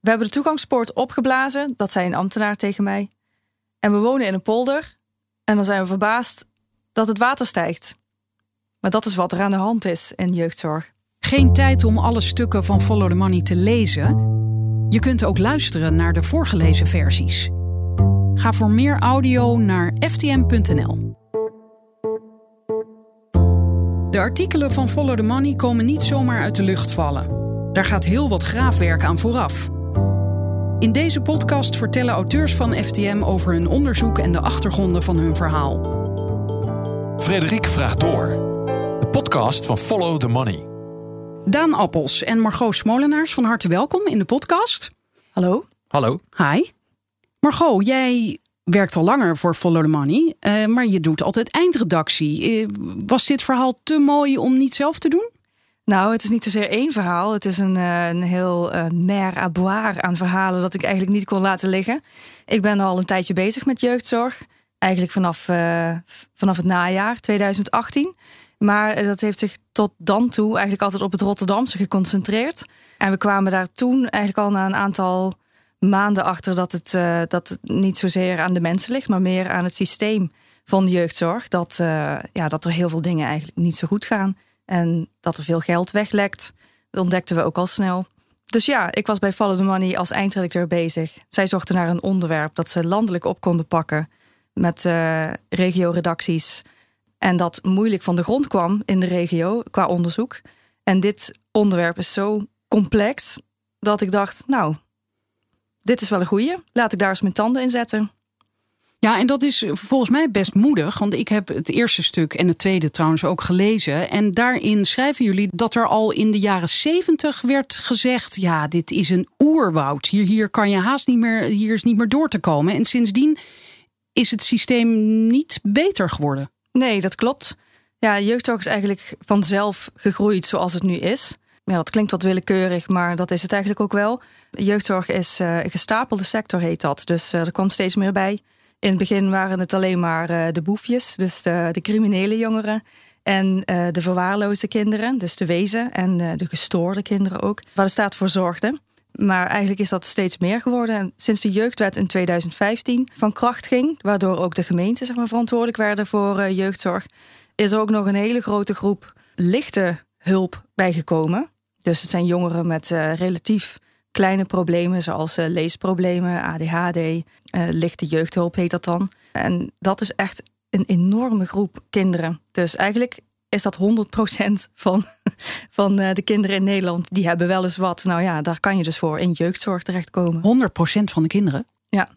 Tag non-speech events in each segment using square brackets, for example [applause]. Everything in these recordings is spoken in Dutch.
We hebben de toegangspoort opgeblazen, dat zei een ambtenaar tegen mij. En we wonen in een polder. En dan zijn we verbaasd dat het water stijgt. Maar dat is wat er aan de hand is in jeugdzorg. Geen tijd om alle stukken van Follow the Money te lezen. Je kunt ook luisteren naar de voorgelezen versies. Ga voor meer audio naar ftm.nl. De artikelen van Follow the Money komen niet zomaar uit de lucht vallen. Daar gaat heel wat graafwerk aan vooraf. In deze podcast vertellen auteurs van FTM over hun onderzoek en de achtergronden van hun verhaal. Frederik vraagt door. De podcast van Follow the Money. Daan Appels en Margot Smolenaars, van harte welkom in de podcast. Hallo? Hallo. Hi. Margot, jij werkt al langer voor Follow the Money, eh, maar je doet altijd eindredactie. Eh, was dit verhaal te mooi om niet zelf te doen? Nou, het is niet zozeer één verhaal. Het is een, eh, een heel uh, mer à boire aan verhalen dat ik eigenlijk niet kon laten liggen. Ik ben al een tijdje bezig met jeugdzorg. Eigenlijk vanaf, uh, vanaf het najaar 2018. Maar dat heeft zich tot dan toe eigenlijk altijd op het Rotterdamse geconcentreerd. En we kwamen daar toen eigenlijk al na een aantal maanden achter dat het, dat het niet zozeer aan de mensen ligt, maar meer aan het systeem van de jeugdzorg. Dat, ja, dat er heel veel dingen eigenlijk niet zo goed gaan. En dat er veel geld weglekt. Dat ontdekten we ook al snel. Dus ja, ik was bij Follow the Money als eindredacteur bezig. Zij zochten naar een onderwerp dat ze landelijk op konden pakken met uh, regio-redacties. En dat moeilijk van de grond kwam in de regio qua onderzoek. En dit onderwerp is zo complex dat ik dacht, nou, dit is wel een goeie. Laat ik daar eens mijn tanden in zetten. Ja, en dat is volgens mij best moedig. Want ik heb het eerste stuk en het tweede trouwens ook gelezen. En daarin schrijven jullie dat er al in de jaren zeventig werd gezegd: ja, dit is een oerwoud. Hier, hier kan je haast niet meer, hier is niet meer door te komen. En sindsdien is het systeem niet beter geworden. Nee, dat klopt. Ja, jeugdzorg is eigenlijk vanzelf gegroeid zoals het nu is. Ja, dat klinkt wat willekeurig, maar dat is het eigenlijk ook wel. Jeugdzorg is uh, een gestapelde sector, heet dat. Dus uh, er komt steeds meer bij. In het begin waren het alleen maar uh, de boefjes, dus de, criminele jongeren. En uh, de verwaarloosde kinderen, dus de wezen. En uh, de gestoorde kinderen ook, waar de staat voor zorgde. Maar eigenlijk is dat steeds meer geworden. En sinds de jeugdwet in 2015 van kracht ging, waardoor ook de gemeenten zeg maar, verantwoordelijk werden voor jeugdzorg, is er ook nog een hele grote groep lichte hulp bijgekomen. Dus het zijn jongeren met relatief kleine problemen zoals uh, leesproblemen, ADHD, uh, lichte jeugdhulp heet dat dan. En dat is echt een enorme groep kinderen. Dus eigenlijk is dat 100% van, [laughs] van uh, de kinderen in Nederland. Die hebben wel eens wat. Nou ja, daar kan je dus voor in jeugdzorg terechtkomen. 100% van de kinderen? Ja.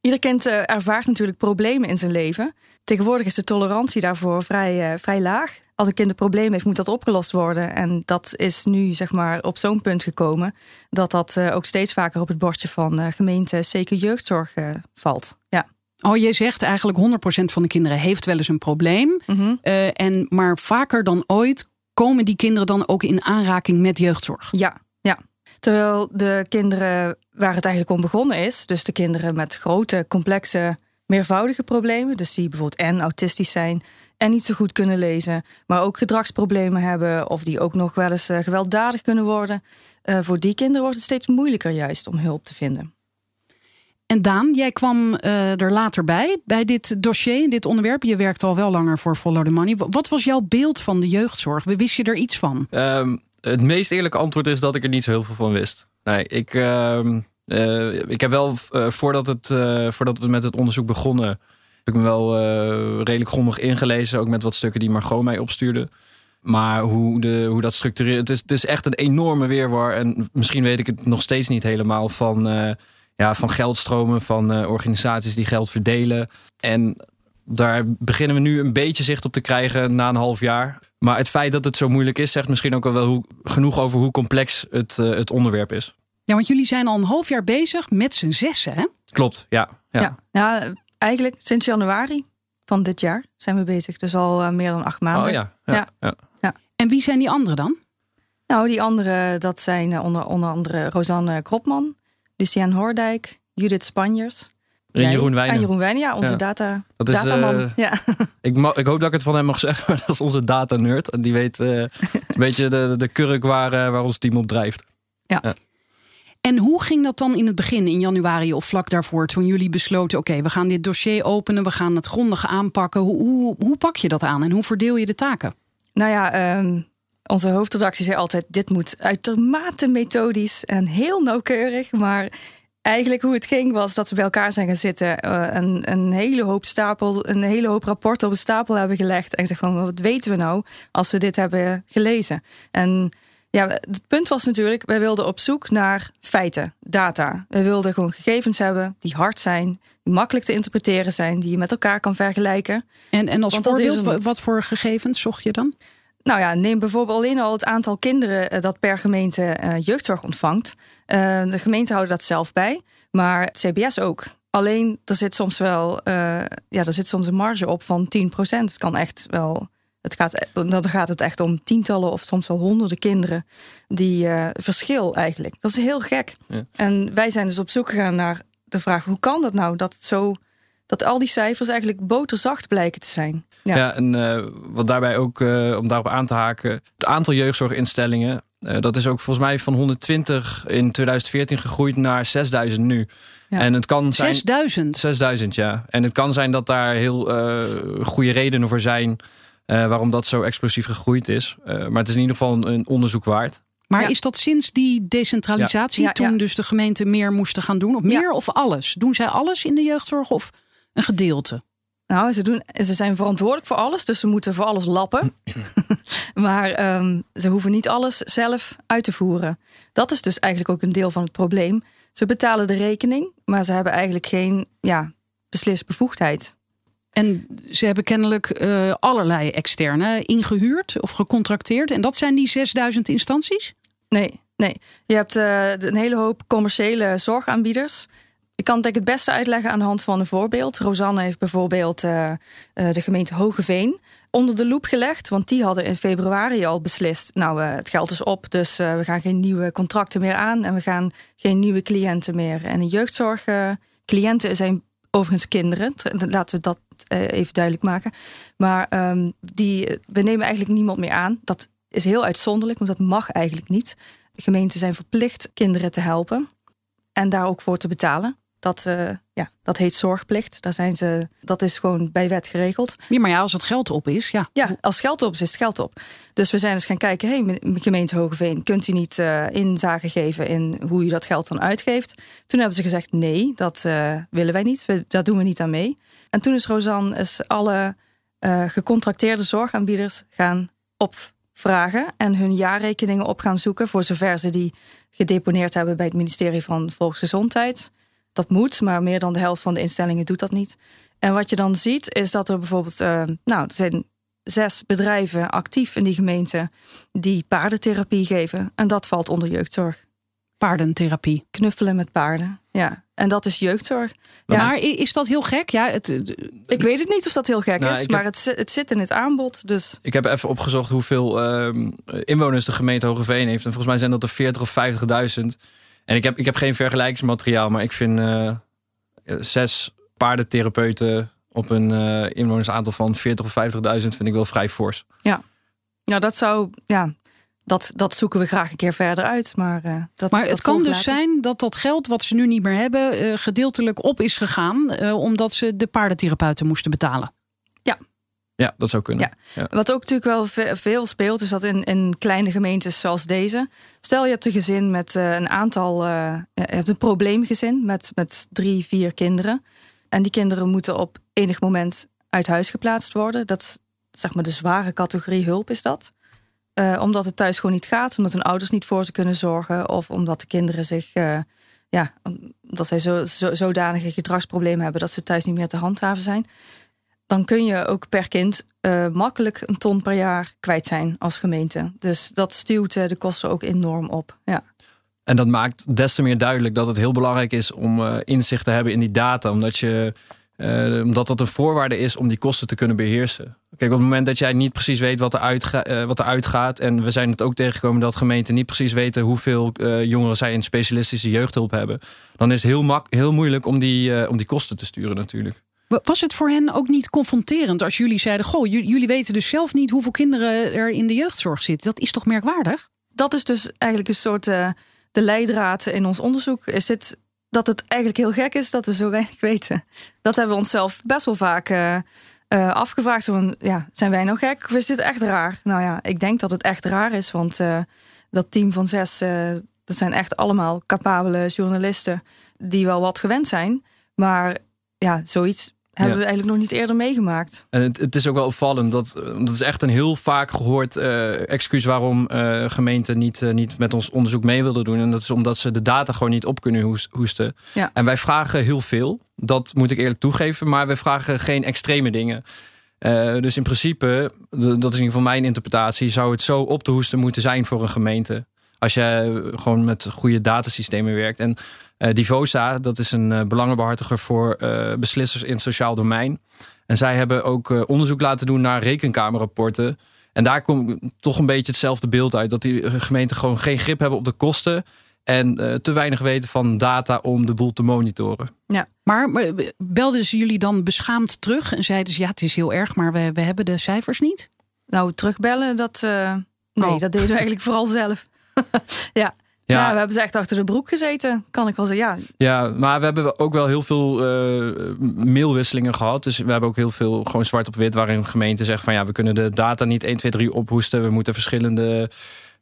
Ieder kind ervaart natuurlijk problemen in zijn leven. Tegenwoordig is de tolerantie daarvoor vrij, vrij laag als een kind een probleem heeft, moet dat opgelost worden. En dat is nu zeg maar op zo'n punt gekomen dat dat uh, ook steeds vaker op het bordje van gemeente zeker jeugdzorg valt. Ja. Oh, je zegt eigenlijk 100% van de kinderen heeft wel eens een probleem. Mm -hmm. en, maar vaker dan ooit komen die kinderen dan ook in aanraking met jeugdzorg. Ja. Terwijl de kinderen waar het eigenlijk om begonnen is, dus de kinderen met grote, complexe, meervoudige problemen, dus die bijvoorbeeld en autistisch zijn en niet zo goed kunnen lezen, maar ook gedragsproblemen hebben of die ook nog wel eens uh, gewelddadig kunnen worden. Uh, voor die kinderen wordt het steeds moeilijker juist om hulp te vinden. En Daan, jij kwam uh, er later bij, bij dit dossier, dit onderwerp. Je werkt al wel langer voor Follow the Money. Wat was jouw beeld van de jeugdzorg? Wist je er iets van? Um, het meest eerlijke antwoord is dat ik er niet zo heel veel van wist. Nee, ik, uh, ik heb wel voordat, het, voordat we met het onderzoek begonnen ik me wel redelijk grondig ingelezen. Ook met wat stukken die Margot mij opstuurde. Maar hoe, de, hoe dat structureert. Het is, het is echt een enorme weerwar. En misschien weet ik het nog steeds niet helemaal van, ja, van geldstromen, van organisaties die geld verdelen. En daar beginnen we nu een beetje zicht op te krijgen na een half jaar. Maar het feit dat het zo moeilijk is, zegt misschien ook al wel hoe, genoeg over hoe complex het, het onderwerp is. Ja, want jullie zijn al een half jaar bezig met z'n zessen, hè? Klopt, ja. Ja, ja. ja eigenlijk sinds januari van dit jaar zijn we bezig. Dus al uh, meer dan acht maanden. Oh ja. Ja, ja. ja. En wie zijn die anderen dan? Nou, die anderen, dat zijn uh, onder, onder andere Rosanne Kropman, Lucienne Hoordijk, Judith Spanjers. En Jeroen Wijnen. En Jeroen Wijnen, ja, onze data, dat is, dataman. Uh, ja. [laughs] ik, ik hoop dat ik het van hem mag zeggen, [laughs] maar dat is onze data-nerd. Die weet [laughs] een beetje de, de kurk waar, waar ons team op drijft. ja. En hoe ging dat dan in het begin, in januari of vlak daarvoor, toen jullie besloten: oké, we gaan dit dossier openen, we gaan het grondig aanpakken. Hoe, hoe, hoe pak je dat aan en hoe verdeel je de taken? Nou ja, ehm, onze hoofdredactie zei altijd: dit moet uitermate methodisch en heel nauwkeurig. Maar eigenlijk hoe het ging was dat we bij elkaar zijn gaan zitten, uh, een, een, hele hoop stapel, een hele hoop rapporten op een stapel hebben gelegd en gezegd van wat weten we nou als we dit hebben gelezen? En ja, het punt was natuurlijk, wij wilden op zoek naar feiten, data. We wilden gewoon gegevens hebben die hard zijn, die makkelijk te interpreteren zijn, die je met elkaar kan vergelijken. En, en als voorbeeld, wat voor gegevens zocht je dan? Nou ja, neem bijvoorbeeld alleen al het aantal kinderen eh, dat per gemeente uh, jeugdzorg ontvangt. Uh, de gemeenten houden dat zelf bij, maar het CBS ook. Alleen er zit soms wel, ja, er zit soms een marge op van 10%. Het kan echt wel het gaat, dan gaat het echt om tientallen of soms wel honderden kinderen die uh, verschil eigenlijk. Dat is heel gek. Ja. En wij zijn dus op zoek gegaan naar de vraag: hoe kan dat nou dat het zo dat al die cijfers eigenlijk boterzacht blijken te zijn? Ja, ja en uh, wat daarbij ook uh, om daarop aan te haken, het aantal jeugdzorginstellingen. dat is ook volgens mij van 120 in 2014 gegroeid naar 6000 nu. Ja. En het kan zijn. 6000? 6000, ja. En het kan zijn dat daar heel goede redenen voor zijn. Uh, waarom dat zo explosief gegroeid is. Uh, maar het is in ieder geval een, een onderzoek waard. Maar ja. is dat sinds die decentralisatie, ja. toen dus de gemeente meer moesten gaan doen? Of meer of alles? Doen zij alles in de jeugdzorg of een gedeelte? Nou, ze, doen, ze zijn verantwoordelijk voor alles, dus ze moeten voor alles lappen. [clears throat] maar um, ze hoeven niet alles zelf uit te voeren. Dat is dus eigenlijk ook een deel van het probleem. Ze betalen de rekening, maar ze hebben eigenlijk geen ja, beslisbevoegdheid. En ze hebben kennelijk uh, allerlei externe ingehuurd of gecontracteerd. En dat zijn die 6000 instanties? Nee, nee. Je hebt uh, een hele hoop commerciële zorgaanbieders. Ik kan het het beste uitleggen aan de hand van een voorbeeld. Rosanne heeft bijvoorbeeld uh, de gemeente Hogeveen onder de loep gelegd. Want die hadden in februari al beslist... nou, het geld is op, dus we gaan geen nieuwe contracten meer aan... en we gaan geen nieuwe cliënten meer. En de jeugdzorg... cliënten zijn overigens kinderen. Laten we dat eh, even duidelijk maken. Maar um, die, we nemen eigenlijk niemand meer aan. Dat is heel uitzonderlijk, want dat mag eigenlijk niet. Gemeenten zijn verplicht kinderen te helpen en daar ook voor te betalen. Dat, uh, ja, dat heet zorgplicht. Daar zijn ze, dat is gewoon bij wet geregeld. Ja, maar ja, als het geld op is, ja. Ja, als geld op is, is het geld op. Dus we zijn eens gaan kijken, hé, hey, gemeente Hogeveen, kunt u niet uh, inzage geven in hoe u dat geld dan uitgeeft? Toen hebben ze gezegd, nee, dat uh, willen wij niet. We, daar doen we niet aan mee. En toen is Rosanne is alle gecontracteerde zorgaanbieders gaan opvragen en hun jaarrekeningen op gaan zoeken, voor zover ze die gedeponeerd hebben bij het ministerie van Volksgezondheid dat moet, maar meer dan de helft van de instellingen doet dat niet. En wat je dan ziet, is dat er bijvoorbeeld, uh, nou, er zijn zes bedrijven actief in die gemeente die paardentherapie geven. En dat valt onder jeugdzorg. Paardentherapie. Knuffelen met paarden. Ja, en dat is jeugdzorg. Ja. Maar is dat heel gek? Ja, het, ik weet het niet of dat heel gek nou, is, maar het, het zit in het aanbod. Dus. Ik heb even opgezocht hoeveel uh, inwoners de gemeente Hogeveen heeft. En volgens mij zijn dat er 40 of 50.000. En ik heb, ik heb geen vergelijkingsmateriaal, maar ik vind uh, zes paardentherapeuten op een uh, inwonersaantal van 40 of 50.000 vind ik wel vrij fors. Ja, nou dat zou, ja, dat, dat zoeken we graag een keer verder uit. Maar, uh, dat, maar het kan dus zijn dat dat geld wat ze nu niet meer hebben, uh, gedeeltelijk op is gegaan, uh, omdat ze de paardentherapeuten moesten betalen. Ja, dat zou kunnen. Ja. Wat ook natuurlijk wel veel speelt, is dat in, in kleine gemeentes zoals deze. Stel je hebt een gezin met uh, een aantal. Uh, je hebt een probleemgezin met, met drie, vier kinderen. En die kinderen moeten op enig moment uit huis geplaatst worden. Dat zeg maar de zware categorie hulp is dat. Uh, omdat het thuis gewoon niet gaat, omdat hun ouders niet voor ze kunnen zorgen. Of omdat de kinderen zich. ja, omdat zij zo, zo, zodanige gedragsproblemen hebben dat ze thuis niet meer te handhaven zijn dan kun je ook per kind uh, makkelijk een ton per jaar kwijt zijn als gemeente. Dus dat stuwt uh, de kosten ook enorm op. Ja. En dat maakt des te meer duidelijk dat het heel belangrijk is om uh, inzicht te hebben in die data. Omdat, je, omdat dat een voorwaarde is om die kosten te kunnen beheersen. Kijk, op het moment dat jij niet precies weet wat er, uitga wat er uitgaat. En we zijn het ook tegengekomen dat gemeenten niet precies weten hoeveel jongeren zij in specialistische jeugdhulp hebben. Dan is het heel, mak heel moeilijk om die, om die kosten te sturen natuurlijk. Was het voor hen ook niet confronterend als jullie zeiden: Goh, jullie weten dus zelf niet hoeveel kinderen er in de jeugdzorg zitten? Dat is toch merkwaardig? Dat is dus eigenlijk een soort uh, de leidraad in ons onderzoek is dit dat het eigenlijk heel gek is dat we zo weinig weten. Dat hebben we onszelf best wel vaak uh, afgevraagd. Van, ja, zijn wij nou gek of is dit echt raar? Nou ja, ik denk dat het echt raar is, want dat team van zes, dat zijn echt allemaal capabele journalisten die wel wat gewend zijn. Maar ja, zoiets hebben we eigenlijk nog niet eerder meegemaakt. En het, het, is ook wel opvallend dat dat is echt een heel vaak gehoord uh, excuus waarom uh, gemeenten niet, uh, niet met ons onderzoek mee wilden doen. En dat is omdat ze de data gewoon niet op kunnen hoesten. Ja. En wij vragen heel veel. Dat moet ik eerlijk toegeven, maar we vragen geen extreme dingen. dus in principe, dat is in ieder geval mijn interpretatie, zou het zo op te hoesten moeten zijn voor een gemeente. Als je gewoon met goede datasystemen werkt. En uh, Divosa, dat is een uh, belangenbehartiger voor uh, beslissers in het sociaal domein. En zij hebben ook onderzoek laten doen naar rekenkamerrapporten. En daar komt toch een beetje hetzelfde beeld uit. Dat die gemeenten gewoon geen grip hebben op de kosten. En te weinig weten van data om de boel te monitoren. Ja, maar belden ze jullie dan beschaamd terug en zeiden ze ja, het is heel erg, maar we, we hebben de cijfers niet? Nou, terugbellen, dat. nee, oh. dat deden we eigenlijk vooral zelf. [laughs] ja. Ja. ja. we hebben ze echt achter de broek gezeten, kan ik wel zeggen. Ja, ja maar we hebben ook wel heel veel uh, mailwisselingen gehad. Dus we hebben ook heel veel gewoon zwart op wit waarin gemeenten zeggen van ja, we kunnen de data niet 1, 2, 3 ophoesten. We moeten verschillende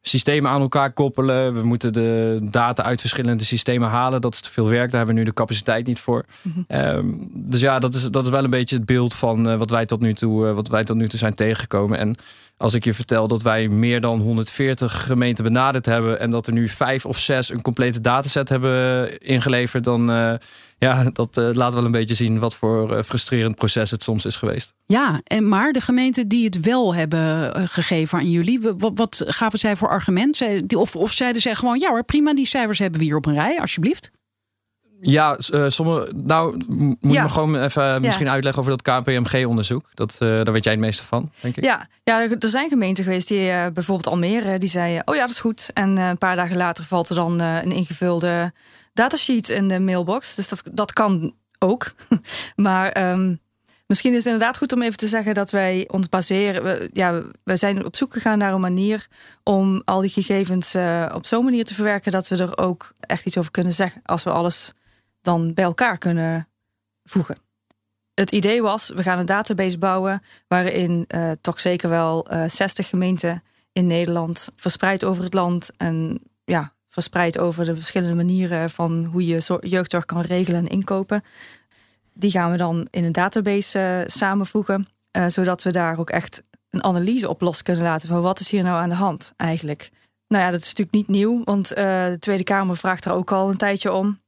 systemen aan elkaar koppelen. We moeten de data uit verschillende systemen halen. Dat is te veel werk. Daar hebben we nu de capaciteit niet voor. Mm -hmm. dus ja, dat is, dat is wel een beetje het beeld van uh, wat, wij tot nu toe, uh, wat wij tot nu toe zijn tegengekomen. En als ik je vertel dat wij meer dan 140 gemeenten benaderd hebben en dat er nu vijf of zes een complete dataset hebben ingeleverd, dan uh, ja, dat uh, laat wel een beetje zien wat voor frustrerend proces het soms is geweest. Ja, en maar de gemeenten die het wel hebben gegeven aan jullie, wat, gaven zij voor argument? Of, of zeiden zij gewoon, ja hoor, prima, die cijfers hebben we hier op een rij, alsjeblieft? Ja, uh, sommige. Nou, moet ja. je me gewoon even ja. misschien uitleggen over dat KPMG-onderzoek. Dat, uh, daar weet jij het meeste van, denk ik. Ja, ja er zijn gemeenten geweest die, uh, bijvoorbeeld Almere, die zeiden: Oh ja, dat is goed. En een paar dagen later valt er dan een ingevulde datasheet in de mailbox. Dus dat, dat kan ook. [laughs] maar um, misschien is het inderdaad goed om even te zeggen dat wij ons baseren. We, ja, we zijn op zoek gegaan naar een manier om al die gegevens op zo'n manier te verwerken dat we er ook echt iets over kunnen zeggen. Als we alles dan bij elkaar kunnen voegen. Het idee was, we gaan een database bouwen waarin uh, toch zeker wel uh, eh, 60 gemeenten in Nederland verspreid over het land en ja, verspreid over de verschillende manieren van hoe je jeugdzorg kan regelen en inkopen. Die gaan we dan in een database uh, samenvoegen, zodat we daar ook echt een analyse op los kunnen laten van wat is hier nou aan de hand eigenlijk. Nou ja, dat is natuurlijk niet nieuw, want de Tweede Kamer vraagt er ook al een tijdje om.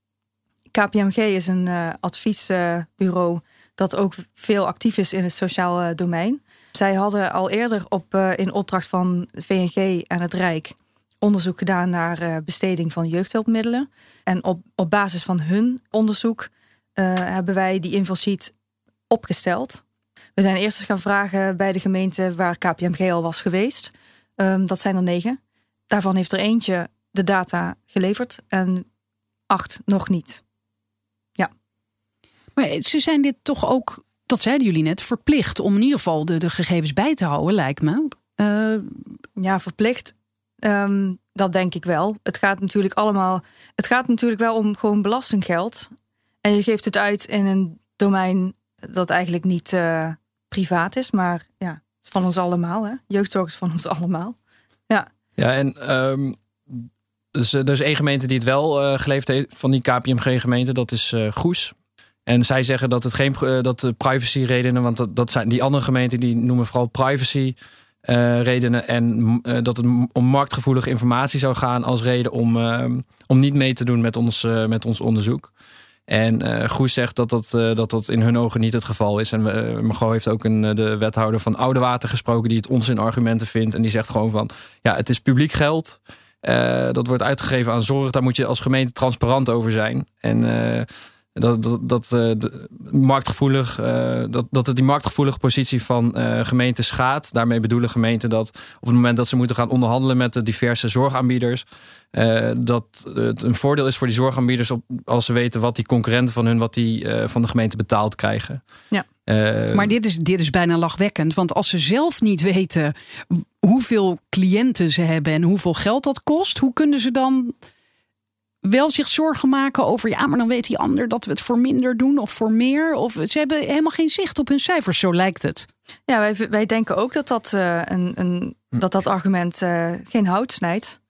KPMG is een uh, adviesbureau dat ook veel actief is in het sociaal domein. Zij hadden al eerder op, uh, in opdracht van VNG en het Rijk onderzoek gedaan naar besteding van jeugdhulpmiddelen. En op, op basis van hun onderzoek hebben wij die infosheet opgesteld. We zijn eerst eens gaan vragen bij de gemeente waar KPMG al was geweest. Um, dat zijn er negen. Daarvan heeft er eentje de data geleverd en acht nog niet. Maar ze zijn dit toch ook, dat zeiden jullie net, verplicht om in ieder geval de, de gegevens bij te houden, lijkt me. Uh, ja, verplicht. Um, dat denk ik wel. Het gaat natuurlijk allemaal. Het gaat natuurlijk wel om gewoon belastinggeld. En je geeft het uit in een domein dat eigenlijk niet uh, privaat is, maar ja, het is van ons allemaal. Hè? Jeugdzorg is van ons [laughs] allemaal. Ja, ja en um, dus, er is één gemeente die het wel uh, geleverd heeft van die KPMG-gemeente, dat is uh, Goes. En zij zeggen dat het geen uh, dat de privacy redenen, want dat, dat zijn die andere gemeenten die noemen vooral privacy uh, redenen en uh, dat het om marktgevoelige informatie zou gaan als reden om, om niet mee te doen met ons, met ons onderzoek. En Goes zegt dat dat, dat dat in hun ogen niet het geval is. En Margot heeft ook een, de wethouder van Oude Water gesproken... die het onzin argumenten vindt. En die zegt gewoon van, ja, het is publiek geld. dat wordt uitgegeven aan zorg. Daar moet je als gemeente transparant over zijn. En dat, dat, dat uh, marktgevoelig, uh, dat, dat het die marktgevoelige positie van uh, gemeenten schaadt. Daarmee bedoelen gemeenten dat op het moment dat ze moeten gaan onderhandelen met de diverse zorgaanbieders, dat het een voordeel is voor die zorgaanbieders op, als ze weten wat die concurrenten van hun, wat die van de gemeente betaald krijgen. Ja. maar dit is, dit is bijna lachwekkend, want als ze zelf niet weten hoeveel cliënten ze hebben en hoeveel geld dat kost, hoe kunnen ze dan wel zich zorgen maken over... ja, maar dan weet die ander dat we het voor minder doen of voor meer? Of ze hebben helemaal geen zicht op hun cijfers, zo lijkt het. Ja, wij, wij denken ook dat dat, uh, een, een, dat, dat argument uh, geen hout snijdt.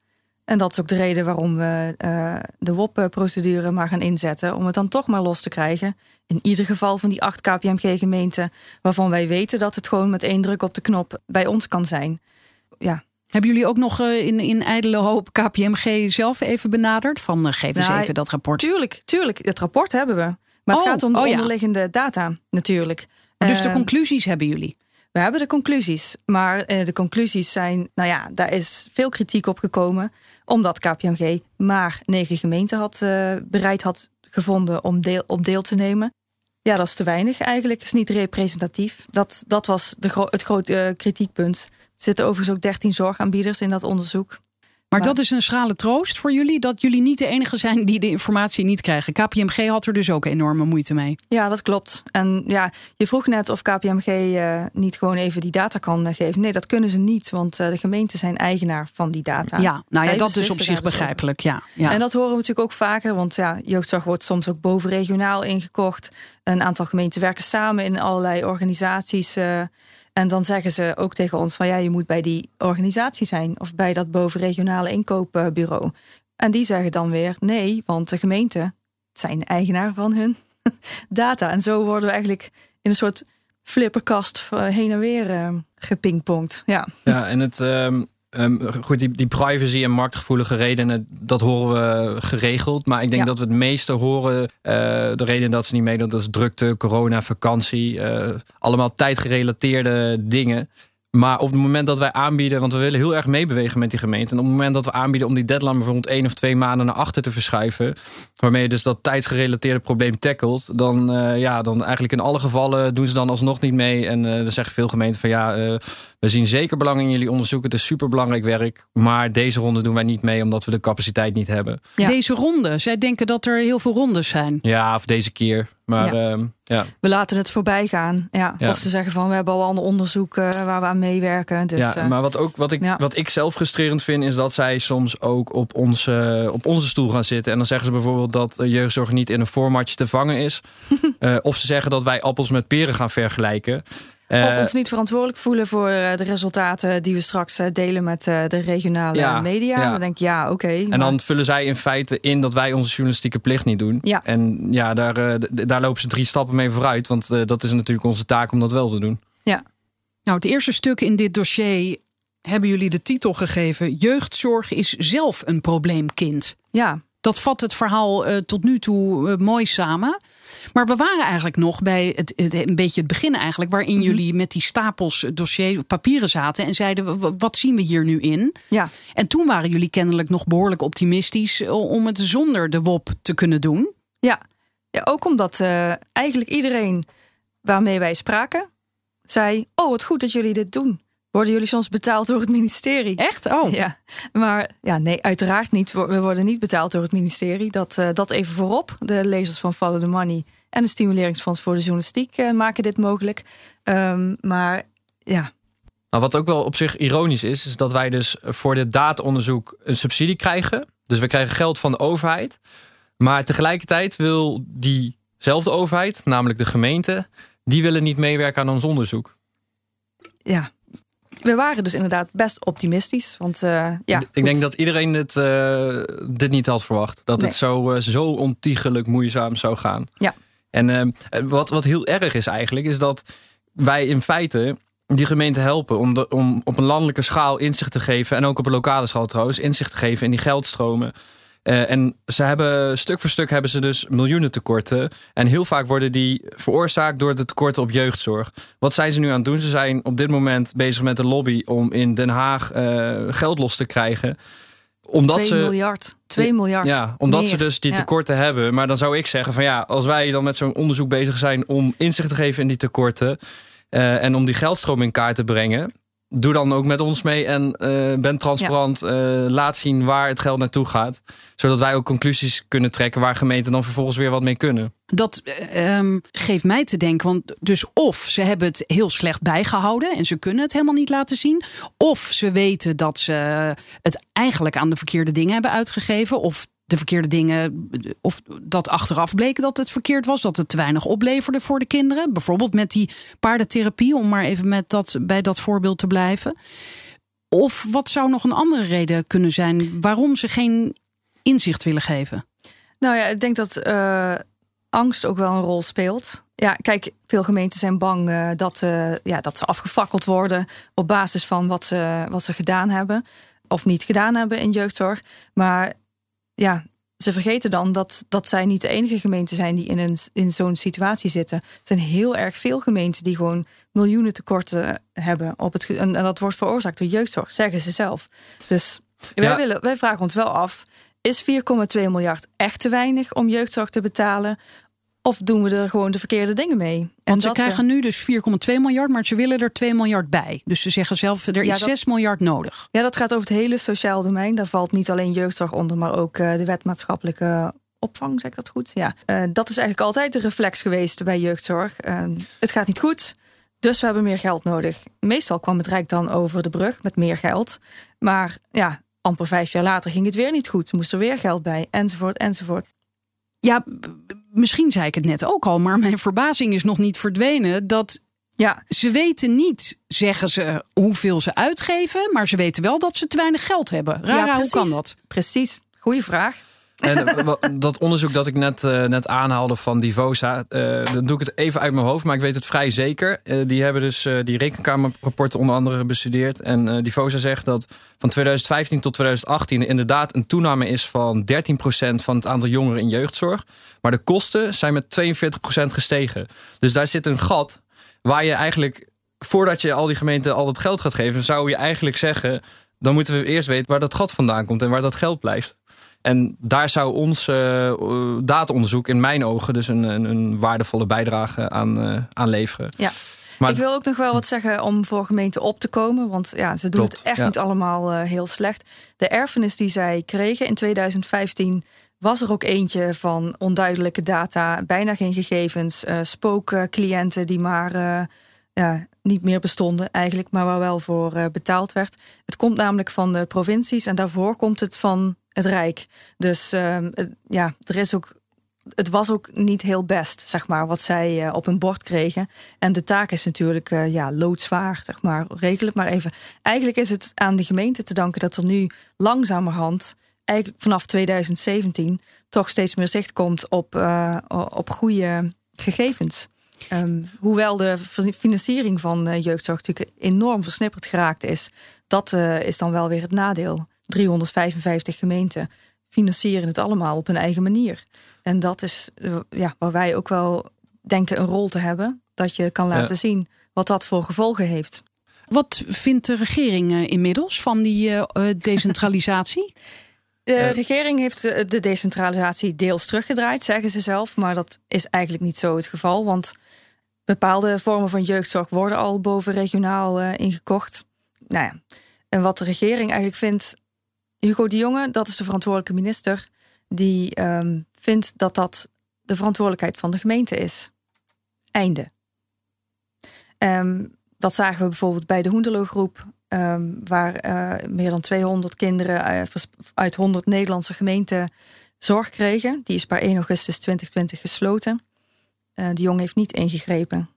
En dat is ook de reden waarom we uh, de WOP-procedure maar gaan inzetten. Om het dan toch maar los te krijgen. In ieder geval van die acht KPMG-gemeenten. Waarvan wij weten dat het gewoon met één druk op de knop bij ons kan zijn. Ja, hebben jullie ook nog in, in ijdele hoop KPMG zelf even benaderd? Van uh, geef eens nou, even dat rapport. Tuurlijk, tuurlijk. Het rapport hebben we. Maar het Oh, gaat om de oh ja. onderliggende data natuurlijk. Dus de Eh, conclusies hebben jullie. We hebben de conclusies. Maar eh, de conclusies zijn, nou ja, daar is veel kritiek op gekomen. Omdat KPMG maar negen gemeenten had, eh, bereid had gevonden om deel, op deel te nemen. Ja, dat is te weinig eigenlijk. is niet representatief. Dat, dat was de het grote eh, kritiekpunt. Er zitten overigens ook 13 zorgaanbieders in dat onderzoek. Maar Maar- dat is een schrale troost voor jullie dat jullie niet de enige zijn die de informatie niet krijgen. KPMG had er dus ook enorme moeite mee. Ja, dat klopt. En ja, je vroeg net of KPMG eh, niet gewoon even die data kan eh, geven. Nee, dat kunnen ze niet, want eh, de gemeenten zijn eigenaar van die data. Ja, nou ja, dat is op zich dus begrijpelijk. Ja, ja. En dat horen we natuurlijk ook vaker, want ja, jeugdzorg wordt soms ook bovenregionaal ingekocht. Een aantal gemeenten werken samen in allerlei organisaties. eh, en dan zeggen ze ook tegen ons van ja, je moet bij die organisatie zijn of bij dat bovenregionale inkoopbureau. En die zeggen dan weer nee, want de gemeenten zijn eigenaar van hun [laughs] data. En zo worden we eigenlijk in een soort flipperkast eh, heen en weer eh, gepingpongd. Ja. Ja, en het. ehm, ehm, goed, die, die privacy en marktgevoelige redenen, dat horen we geregeld. Maar ik denk Ja. dat we het meeste horen. eh, de reden dat ze niet meedoen, dat is drukte, corona, vakantie. eh, allemaal tijdgerelateerde dingen. Maar op het moment dat wij aanbieden, want we willen heel erg meebewegen met die gemeente. En op het moment dat we aanbieden om die deadline bijvoorbeeld één of twee maanden naar achter te verschuiven. Waarmee je dus dat tijdsgerelateerde probleem tackelt. Dan, eh, ja, dan eigenlijk in alle gevallen doen ze dan alsnog niet mee. En dan zeggen veel gemeenten van ja, we zien zeker belang in jullie onderzoek. Het is superbelangrijk werk. Maar deze ronde doen wij niet mee omdat we de capaciteit niet hebben. Ja. Deze ronde, zij denken dat er heel veel rondes zijn. Ja, of deze keer. Maar Ja. ja, ja. We laten het voorbij gaan. Ja. Ja. Of ze zeggen van we hebben al ander onderzoek eh, waar we aan meewerken. Dus, ja, eh, maar wat, ook, wat, ik, ja. wat ik zelf frustrerend vind, is dat zij soms ook op onze, op onze stoel gaan zitten. En dan zeggen ze bijvoorbeeld dat jeugdzorg niet in een formatje te vangen is. [laughs] Eh, of ze zeggen dat wij appels met peren gaan vergelijken. Eh, of ons niet verantwoordelijk voelen voor eh, de resultaten die we straks eh, delen met eh, de regionale Ja, media. ja. Dan denk ik ja, oké. en maar- dan vullen zij in feite in dat wij onze journalistieke plicht niet doen. Ja. En ja, daar, eh, daar lopen ze drie stappen mee vooruit. Want eh, dat is natuurlijk onze taak om dat wel te doen. Nou, het eerste stuk in dit dossier hebben jullie de titel gegeven: Jeugdzorg is zelf een probleemkind. ja, Dat vat het verhaal eh, tot nu toe eh, mooi samen. Maar we waren eigenlijk nog bij het, het- een beetje het begin eigenlijk, waarin Mhm. jullie met die stapels dossier papieren zaten en zeiden: "W- wat zien we hier nu in? ja, En toen waren jullie kennelijk nog behoorlijk optimistisch eh, om het zonder de WOP te kunnen doen. ja. ja ook omdat eh, eigenlijk iedereen waarmee wij spraken zei: Oh, wat goed dat jullie dit doen. Worden jullie soms betaald door het ministerie? Echt? Oh. Ja, maar ja, nee, uiteraard niet. We worden niet betaald door het ministerie. Dat, eh, dat even voorop. De lezers van Follow the Money en de Stimuleringsfonds voor de Journalistiek eh, maken dit mogelijk. Ehm, maar ja, Nou, wat ook wel op zich ironisch is, is dat wij dus voor dit dataonderzoek een subsidie krijgen. Dus we krijgen geld van de overheid. Maar tegelijkertijd wil diezelfde overheid, namelijk de gemeente, die willen niet meewerken aan ons onderzoek. ja. We waren dus inderdaad best optimistisch. Want eh, ja, ik goed. denk dat iedereen dit, eh, dit niet had verwacht. Dat Nee. het zo, eh, zo ontiegelijk moeizaam zou gaan. Ja. En wat, wat heel erg is eigenlijk, is dat wij in feite die gemeente helpen om, de, om op een landelijke schaal inzicht te geven. En ook op een lokale schaal trouwens, inzicht te geven in die geldstromen. Eh, en ze hebben stuk voor stuk hebben ze dus miljoenen tekorten. En heel vaak worden die veroorzaakt door de tekorten op jeugdzorg. Wat zijn ze nu aan het doen? Ze zijn op dit moment bezig met een lobby om in Den Haag eh, geld los te krijgen. Omdat 2 ze. miljard. 2 miljard. Ja, omdat ze dus die Ja. tekorten hebben. Maar dan zou ik zeggen van ja, als wij dan met zo'n onderzoek bezig zijn om inzicht te geven in die tekorten eh, en om die geldstroom in kaart te brengen, doe dan ook met ons mee en eh, ben transparant. eh, laat zien waar het geld naartoe gaat, zodat wij ook conclusies kunnen trekken waar gemeenten dan vervolgens weer wat mee kunnen. Dat eh, ehm, geeft mij te denken, want dus of ze hebben het heel slecht bijgehouden en ze kunnen het helemaal niet laten zien, of ze weten dat ze het eigenlijk aan de verkeerde dingen hebben uitgegeven, of de verkeerde dingen, of dat achteraf bleek dat het verkeerd was, dat het te weinig opleverde voor de kinderen. Bijvoorbeeld met die paardentherapie, om maar even met dat, bij dat voorbeeld te blijven. Of wat zou nog een andere reden kunnen zijn waarom ze geen inzicht willen geven? Nou ja, ik denk dat uh, angst ook wel een rol speelt. Ja, kijk, veel gemeenten zijn bang uh, dat, uh, ja, dat ze afgefakkeld worden op basis van wat ze, wat ze gedaan hebben of niet gedaan hebben in jeugdzorg. Maar ja, ze vergeten dan dat, dat zij niet de enige gemeente zijn die in, een, in zo'n situatie zitten. Er zijn heel erg veel gemeenten die gewoon miljoenen tekorten hebben. Op het, en, dat wordt veroorzaakt door jeugdzorg, zeggen ze zelf. Dus wij, willen, wij vragen ons wel af: is 4,2 miljard echt te weinig om jeugdzorg te betalen? Of doen we er gewoon de verkeerde dingen mee? En Want ze dat, krijgen nu dus 4,2 miljard, maar ze willen er 2 miljard bij. Dus ze zeggen zelf, er is 6 miljard nodig. Ja, dat gaat over het hele sociaal domein. Daar valt niet alleen jeugdzorg onder, maar ook uh, de wet maatschappelijke opvang, zeg ik dat goed? Ja. Uh, dat is eigenlijk altijd de reflex geweest bij jeugdzorg. Uh, het gaat niet goed, dus we hebben meer geld nodig. Meestal kwam het Rijk dan over de brug met meer geld. Maar ja, amper vijf jaar later ging het weer niet goed. Moest er weer geld bij, enzovoort, enzovoort. Ja, misschien zei ik het net ook al, maar mijn verbazing is nog niet verdwenen dat ja. ze weten niet, zeggen ze, hoeveel ze uitgeven, maar ze weten wel dat ze te weinig geld hebben. Rara, ja, hoe kan dat? Precies, goede vraag. En eh, dat onderzoek dat ik net, uh, net aanhaalde van Divosa, uh, dan doe ik het even uit mijn hoofd, maar ik weet het vrij zeker. Die hebben dus die rekenkamerrapporten onder andere bestudeerd. En Divosa zegt dat van 2015 tot 2018 inderdaad een toename is van 13% van het aantal jongeren in jeugdzorg. Maar de kosten zijn met 42% gestegen. Dus daar zit een gat waar je eigenlijk, voordat je al die gemeenten al het geld gaat geven, zou je eigenlijk zeggen, dan moeten we eerst weten waar dat gat vandaan komt en waar dat geld blijft. En daar zou ons uh, dataonderzoek in mijn ogen dus een, een, een waardevolle bijdrage aan, uh, aan leveren. Ja. Maar ik wil ook nog wel wat zeggen om voor gemeenten op te komen. Want ja, ze doen het echt ja. niet allemaal uh, heel slecht. De erfenis die zij kregen in 2015 was er ook eentje van onduidelijke data, bijna geen gegevens, uh, spookcliënten die maar uh, ja, niet meer bestonden eigenlijk, maar waar wel voor betaald werd. Het komt namelijk van de provincies en daarvoor komt het van het Rijk. Dus uh, ja, er is ook. Het was ook niet heel best, zeg maar, wat zij uh, op hun bord kregen. En de taak is natuurlijk uh, ja, loodzwaar, zeg maar. Regel het maar even. Eigenlijk is het aan de gemeente te danken dat er nu langzamerhand, eigenlijk vanaf 2017, toch steeds meer zicht komt op, uh, op goede gegevens. Um, hoewel de financiering van jeugdzorg natuurlijk enorm versnipperd geraakt is, dat is dan wel weer het nadeel. 355 gemeenten financieren het allemaal op hun eigen manier. En dat is eh, ja, waar wij ook wel denken een rol te hebben. Dat je kan laten ja. zien wat dat voor gevolgen heeft. Wat vindt de regering uh, inmiddels van die uh, decentralisatie? [laughs] De regering heeft de decentralisatie deels teruggedraaid, zeggen ze zelf. Maar dat is eigenlijk niet zo het geval. Want bepaalde vormen van jeugdzorg worden al boven regionaal ingekocht. Nou ja, en wat de regering eigenlijk vindt, Hugo de Jonge, dat is de verantwoordelijke minister, die um, vindt dat dat de verantwoordelijkheid van de gemeente is. Einde. Um, dat zagen we bijvoorbeeld bij de Hoenderloo-groep, um, waar uh, meer dan 200 kinderen uh, uit 100 Nederlandse gemeenten zorg kregen. Die is per 1 augustus 2020 gesloten. Uh, de Jong heeft niet ingegrepen.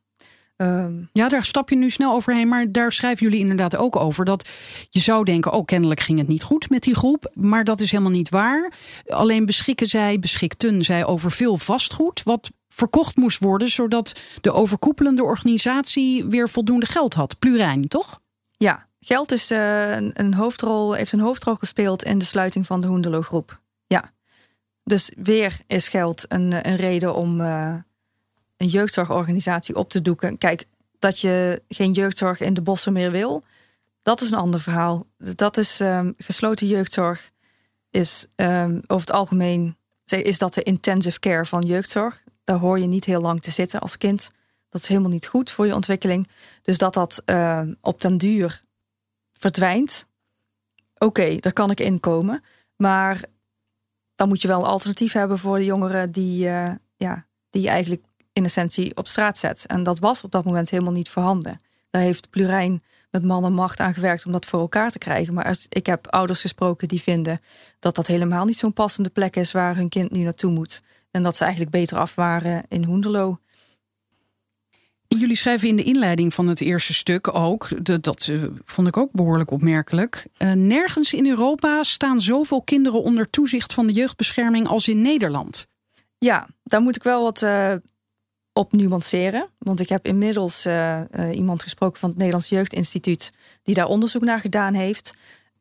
Um, ja, daar stap je nu snel overheen. Maar daar schrijven jullie inderdaad ook over. Dat je zou denken, oh, kennelijk ging het niet goed met die groep. Maar dat is helemaal niet waar. Alleen beschikken zij, beschikten zij over veel vastgoed. Wat verkocht moest worden, zodat de overkoepelende organisatie weer voldoende geld had. Plurijn, toch? Ja, geld is, uh, een hoofdrol, heeft een hoofdrol gespeeld in de sluiting van de Hoendelo groep. Ja. Dus weer is geld een, een reden om. Uh, een jeugdzorgorganisatie op te doeken. Kijk, dat je geen jeugdzorg in de bossen meer wil, dat is een ander verhaal. Dat is um, gesloten jeugdzorg, is um, over het algemeen is dat de intensive care van jeugdzorg. Daar hoor je niet heel lang te zitten als kind. Dat is helemaal niet goed voor je ontwikkeling. Dus dat dat uh, op den duur verdwijnt. Oké, daar kan ik inkomen. Maar dan moet je wel een alternatief hebben voor de jongeren die, uh, ja, die eigenlijk in essentie op straat zet. En dat was op dat moment helemaal niet voorhanden. Daar heeft Plurijn met man en macht aan gewerkt om dat voor elkaar te krijgen. Maar als, ik heb ouders gesproken die vinden dat dat helemaal niet zo'n passende plek is waar hun kind nu naartoe moet. En dat ze eigenlijk beter af waren in Hoenderloo. Jullie schrijven in de inleiding van het eerste stuk ook, dat uh, vond ik ook behoorlijk opmerkelijk. Uh, nergens in Europa staan zoveel kinderen onder toezicht van de jeugdbescherming als in Nederland. Ja, daar moet ik wel wat uh, op nuanceren. Want ik heb inmiddels iemand gesproken van het Nederlands Jeugdinstituut die daar onderzoek naar gedaan heeft.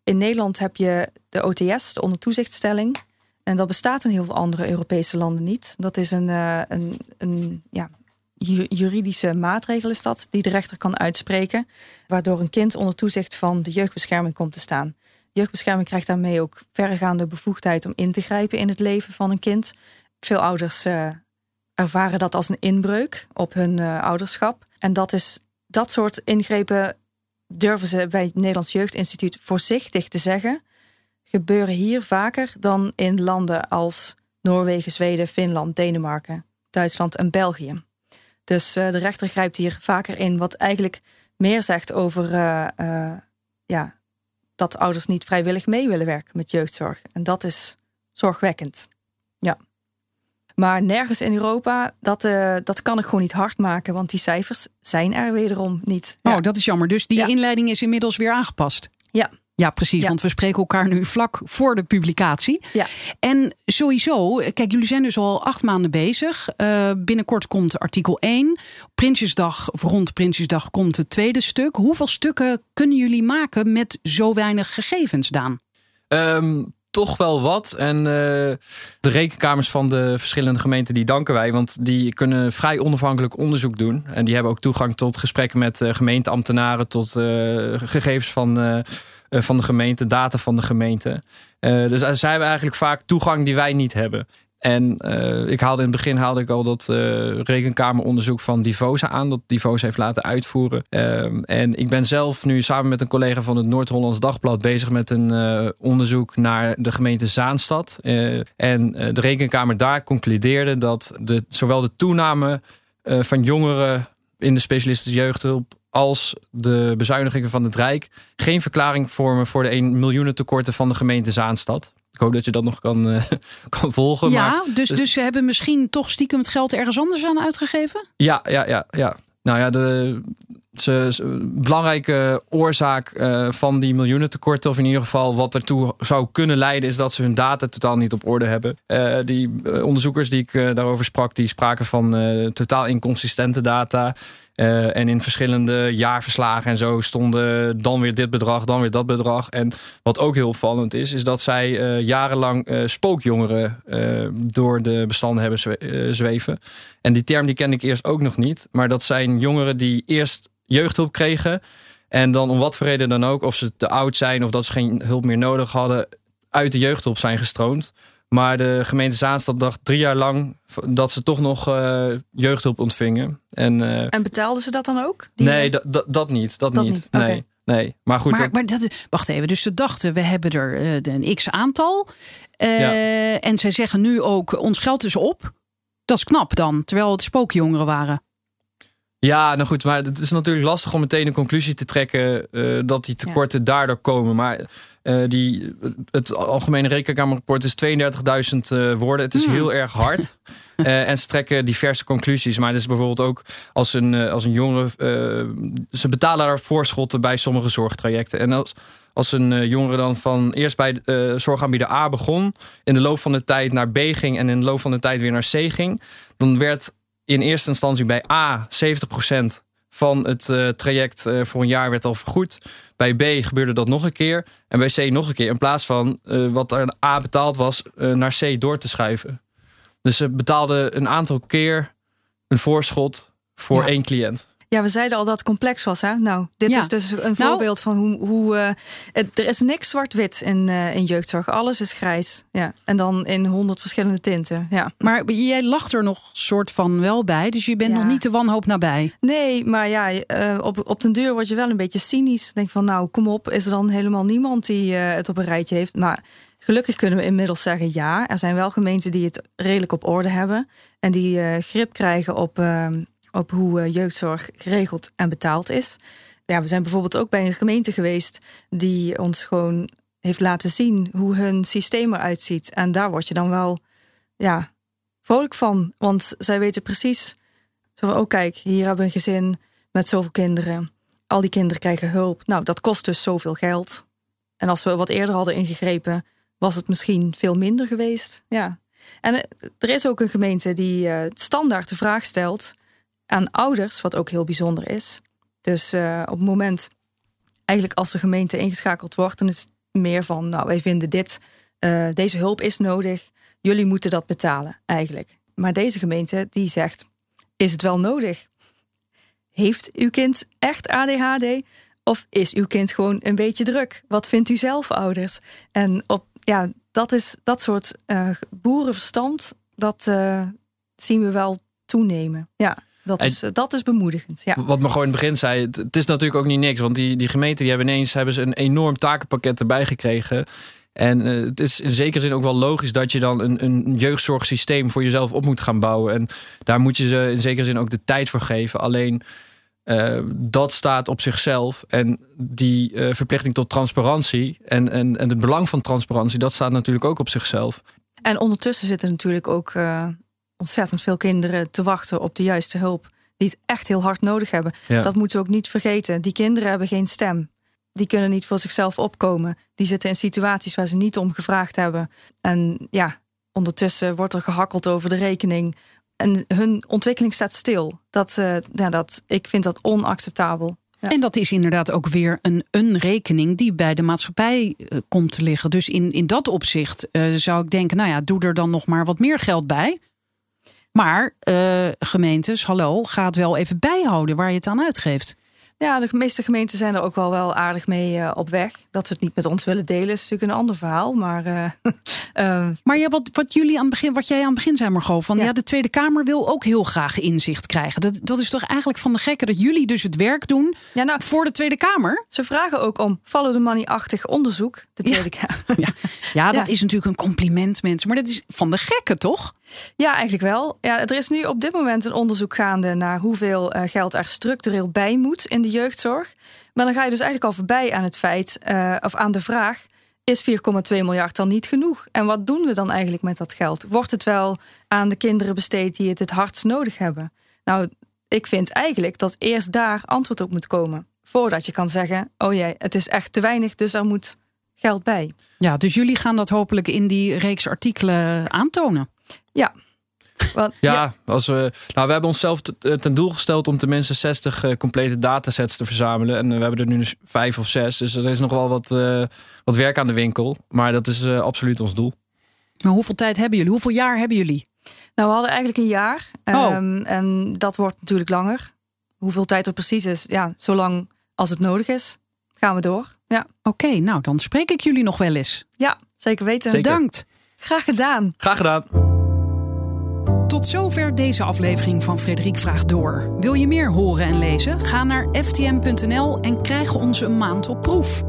In Nederland heb je de OTS, de ondertoezichtstelling. En dat bestaat in heel veel andere Europese landen niet. Dat is een, een, een ja, juridische maatregel is dat, die de rechter kan uitspreken, waardoor een kind onder toezicht van de jeugdbescherming komt te staan. Jeugdbescherming krijgt daarmee ook verregaande bevoegdheid om in te grijpen in het leven van een kind. Veel ouders ervaren dat als een inbreuk op hun uh, ouderschap. En dat, is, dat soort ingrepen durven ze bij het Nederlands Jeugdinstituut voorzichtig te zeggen, gebeuren hier vaker dan in landen als Noorwegen, Zweden, Finland, Denemarken, Duitsland en België. Dus uh, de rechter grijpt hier vaker in, wat eigenlijk meer zegt over uh, ja, dat ouders niet vrijwillig mee willen werken met jeugdzorg. En dat is zorgwekkend. Ja. Maar nergens in Europa, dat, dat kan ik gewoon niet hard maken, want die cijfers zijn er wederom niet. Oh, dat is jammer. Dus die inleiding is inmiddels weer aangepast. Ja. Ja, precies. Want we spreken elkaar nu vlak voor de publicatie. Ja. En sowieso, kijk, jullie zijn dus al acht maanden bezig. Uh, binnenkort komt artikel 1. Prinsjesdag, of rond Prinsjesdag, komt het tweede stuk. Hoeveel stukken kunnen jullie maken met zo weinig gegevens, Daan? Um, toch wel wat. En uh, de rekenkamers van de verschillende gemeenten, die danken wij. Want die kunnen vrij onafhankelijk onderzoek doen. En die hebben ook toegang tot gesprekken met uh, gemeenteambtenaren, tot uh, gegevens van eh, van de gemeente, data van de gemeente. Dus zij hebben eigenlijk vaak toegang die wij niet hebben. En uh, ik haalde in het begin haalde ik al dat uh, rekenkameronderzoek van Divosa aan, dat Divosa heeft laten uitvoeren. Uh, en ik ben zelf nu samen met een collega van het Noord-Hollands Dagblad bezig met een onderzoek naar de gemeente Zaanstad. en de rekenkamer daar concludeerde dat de, zowel de toename van jongeren in de specialistische jeugdhulp als de bezuinigingen van het Rijk geen verklaring vormen voor de 1 miljoen tekorten van de gemeente Zaanstad. Ik hoop dat je dat nog kan, uh, [laughs] kan volgen. Ja, maar, dus, dus ze hebben misschien toch stiekem het geld ergens anders aan uitgegeven? Ja, ja, ja. ja. Nou ja, de, ze, belangrijke oorzaak uh, van die miljoenen tekorten, of in ieder geval wat ertoe zou kunnen leiden, is dat ze hun data totaal niet op orde hebben. Uh, die onderzoekers die ik daarover sprak, die spraken van totaal inconsistente data. Uh, en in verschillende jaarverslagen en zo stonden dan weer dit bedrag, dan weer dat bedrag. En wat ook heel opvallend is, is dat zij uh, jarenlang uh, spookjongeren door de bestanden hebben zweven. En die term die ken ik eerst ook nog niet. Maar dat zijn jongeren die eerst jeugdhulp kregen. En dan om wat voor reden dan ook, of ze te oud zijn of dat ze geen hulp meer nodig hadden, uit de jeugdhulp zijn gestroomd. Maar de gemeente Zaanstad dacht drie jaar lang dat ze toch nog uh, jeugdhulp ontvingen. En, uh, en betaalden ze dat dan ook? nee, dat, dat niet. Dat, dat niet. niet. Nee. Okay. Nee, maar goed. Maar, maar dat, wacht even. Dus ze dachten, we hebben er uh, een x aantal. Ja. En zij zeggen nu ook, ons geld is op. Dat is knap dan, terwijl het spookjongeren waren. Ja, nou goed, maar het is natuurlijk lastig om meteen een conclusie te trekken uh, dat die tekorten ja. daardoor komen. Maar uh, die, het Algemene Rekenkamerrapport is 32.000 uh, woorden. Het is mm. heel erg hard. uh, [laughs] en ze trekken diverse conclusies. Maar het is bijvoorbeeld ook als een, als een jongere. ze betalen daar voorschotten bij sommige zorgtrajecten. En als, als een jongere dan van eerst bij zorgaanbieder A begon, in de loop van de tijd naar B ging en in de loop van de tijd weer naar C ging, dan werd in eerste instantie bij A 70% van het traject voor een jaar werd al vergoed. Bij B gebeurde dat nog een keer. En bij C nog een keer. In plaats van uh, wat er A betaald was, naar C door te schuiven. Dus ze betaalden een aantal keer een voorschot voor ja. één cliënt. Ja, we zeiden al dat het complex was. Hè? Nou, dit ja. is dus een nou, voorbeeld van hoe. hoe uh, het, er is niks zwart-wit in, uh, in jeugdzorg. Alles is grijs. Ja. En dan in honderd verschillende tinten. Ja. Maar jij lacht er nog soort van wel bij. Dus je bent ja. nog niet de wanhoop nabij. Nee, maar ja, uh, op, op den deur word je wel een beetje cynisch. Denk van, nou, kom op. Is er dan helemaal niemand die het op een rijtje heeft? Maar Gelukkig kunnen we inmiddels zeggen ja. Er zijn wel gemeenten die het redelijk op orde hebben. En die grip krijgen op, ehm, op hoe eh, jeugdzorg geregeld en betaald is. ja, we zijn bijvoorbeeld ook bij een gemeente geweest die ons gewoon heeft laten zien hoe hun systeem eruit ziet. En daar word je dan wel ja, vrolijk van. Want zij weten precies, zo van, oh kijk, hier hebben we een gezin met zoveel kinderen. Al die kinderen krijgen hulp. Nou, dat kost dus zoveel geld. En als we wat eerder hadden ingegrepen, was het misschien veel minder geweest. Ja. En eh, er is ook een gemeente die uh, standaard de vraag stelt aan ouders, wat ook heel bijzonder is. Dus uh, op het moment, eigenlijk als de gemeente ingeschakeld wordt, dan is het meer van, nou, wij vinden dit, uh, deze hulp is nodig, jullie moeten dat betalen, eigenlijk. Maar deze gemeente die zegt, is het wel nodig? Heeft uw kind echt ADHD? Of is uw kind gewoon een beetje druk? Wat vindt u zelf, ouders? En op, ja, dat is dat soort uh, boerenverstand, dat zien we wel toenemen. Ja. Dat is, dat is bemoedigend. Ja. Wat me gewoon in het begin zei, het, het is natuurlijk ook niet niks. Want die, die gemeenten die hebben ineens hebben ze een enorm takenpakket erbij gekregen. En uh, het is in zekere zin ook wel logisch dat je dan een, een jeugdzorgsysteem voor jezelf op moet gaan bouwen. En daar moet je ze in zekere zin ook de tijd voor geven. Alleen uh, dat staat op zichzelf. En die uh, verplichting tot transparantie en, en, en het belang van transparantie, dat staat natuurlijk ook op zichzelf. En ondertussen zitten natuurlijk ook ontzettend veel kinderen te wachten op de juiste hulp. Die het echt heel hard nodig hebben. Ja. Dat moeten we ook niet vergeten. Die kinderen hebben geen stem. Die kunnen niet voor zichzelf opkomen. Die zitten in situaties waar ze niet om gevraagd hebben. En ja, ondertussen wordt er gehakkeld over de rekening. En hun ontwikkeling staat stil. Dat, uh, ja, dat, ik vind dat onacceptabel. Ja. En dat is inderdaad ook weer een, een rekening die bij de maatschappij uh, komt te liggen. Dus in, in dat opzicht uh, zou ik denken, nou ja, doe er dan nog maar wat meer geld bij. Maar uh, gemeentes, hallo, ga het wel even bijhouden waar je het aan uitgeeft. Ja, de meeste gemeenten zijn er ook wel, wel aardig mee uh, op weg. Dat ze het niet met ons willen delen, is natuurlijk een ander verhaal. Maar, uh, [laughs] maar ja, wat, wat, jullie aan het begin, wat jij aan het begin zei, Margot, van ja. ja. de Tweede Kamer wil ook heel graag inzicht krijgen. Dat, dat is toch eigenlijk van de gekke dat jullie dus het werk doen ja, nou, voor de Tweede Kamer? Ze vragen ook om follow the money-achtig onderzoek, de Tweede ja. Kamer. [laughs] Ja, ja dat is natuurlijk een compliment, mensen. Maar dat is van de gekke, toch? Ja, eigenlijk wel. Ja, er is nu op dit moment een onderzoek gaande naar hoeveel uh, geld er structureel bij moet in de jeugdzorg. Maar dan ga je dus eigenlijk al voorbij aan het feit, uh, of aan de vraag: is 4,2 miljard dan niet genoeg? En wat doen we dan eigenlijk met dat geld? Wordt het wel aan de kinderen besteed die het het hardst nodig hebben? Nou, ik vind eigenlijk dat eerst daar antwoord op moet komen. Voordat je kan zeggen: oh jee, het is echt te weinig, dus er moet geld bij. Ja, dus jullie gaan dat hopelijk in die reeks artikelen aantonen. Ja. Want, ja, ja, Als we, nou, we hebben onszelf ten doel gesteld om tenminste 60 uh, complete datasets te verzamelen. En we hebben er nu dus vijf of zes. Dus er is nog wel wat, uh, wat werk aan de winkel. Maar dat is uh, absoluut ons doel. Maar hoeveel tijd hebben jullie? Hoeveel jaar hebben jullie? Nou, we hadden eigenlijk een jaar. Oh. Um, en dat wordt natuurlijk langer. Hoeveel tijd er precies is, ja, zolang als het nodig is, gaan we door. Ja. Oké, okay, nou dan spreek ik jullie nog wel eens. Ja, zeker weten. Zeker. Bedankt. Graag gedaan. Graag gedaan. Tot zover deze aflevering van Frederik Vraagt Door. Wil je meer horen en lezen? Ga naar ftm.nl en krijg ons een maand op proef.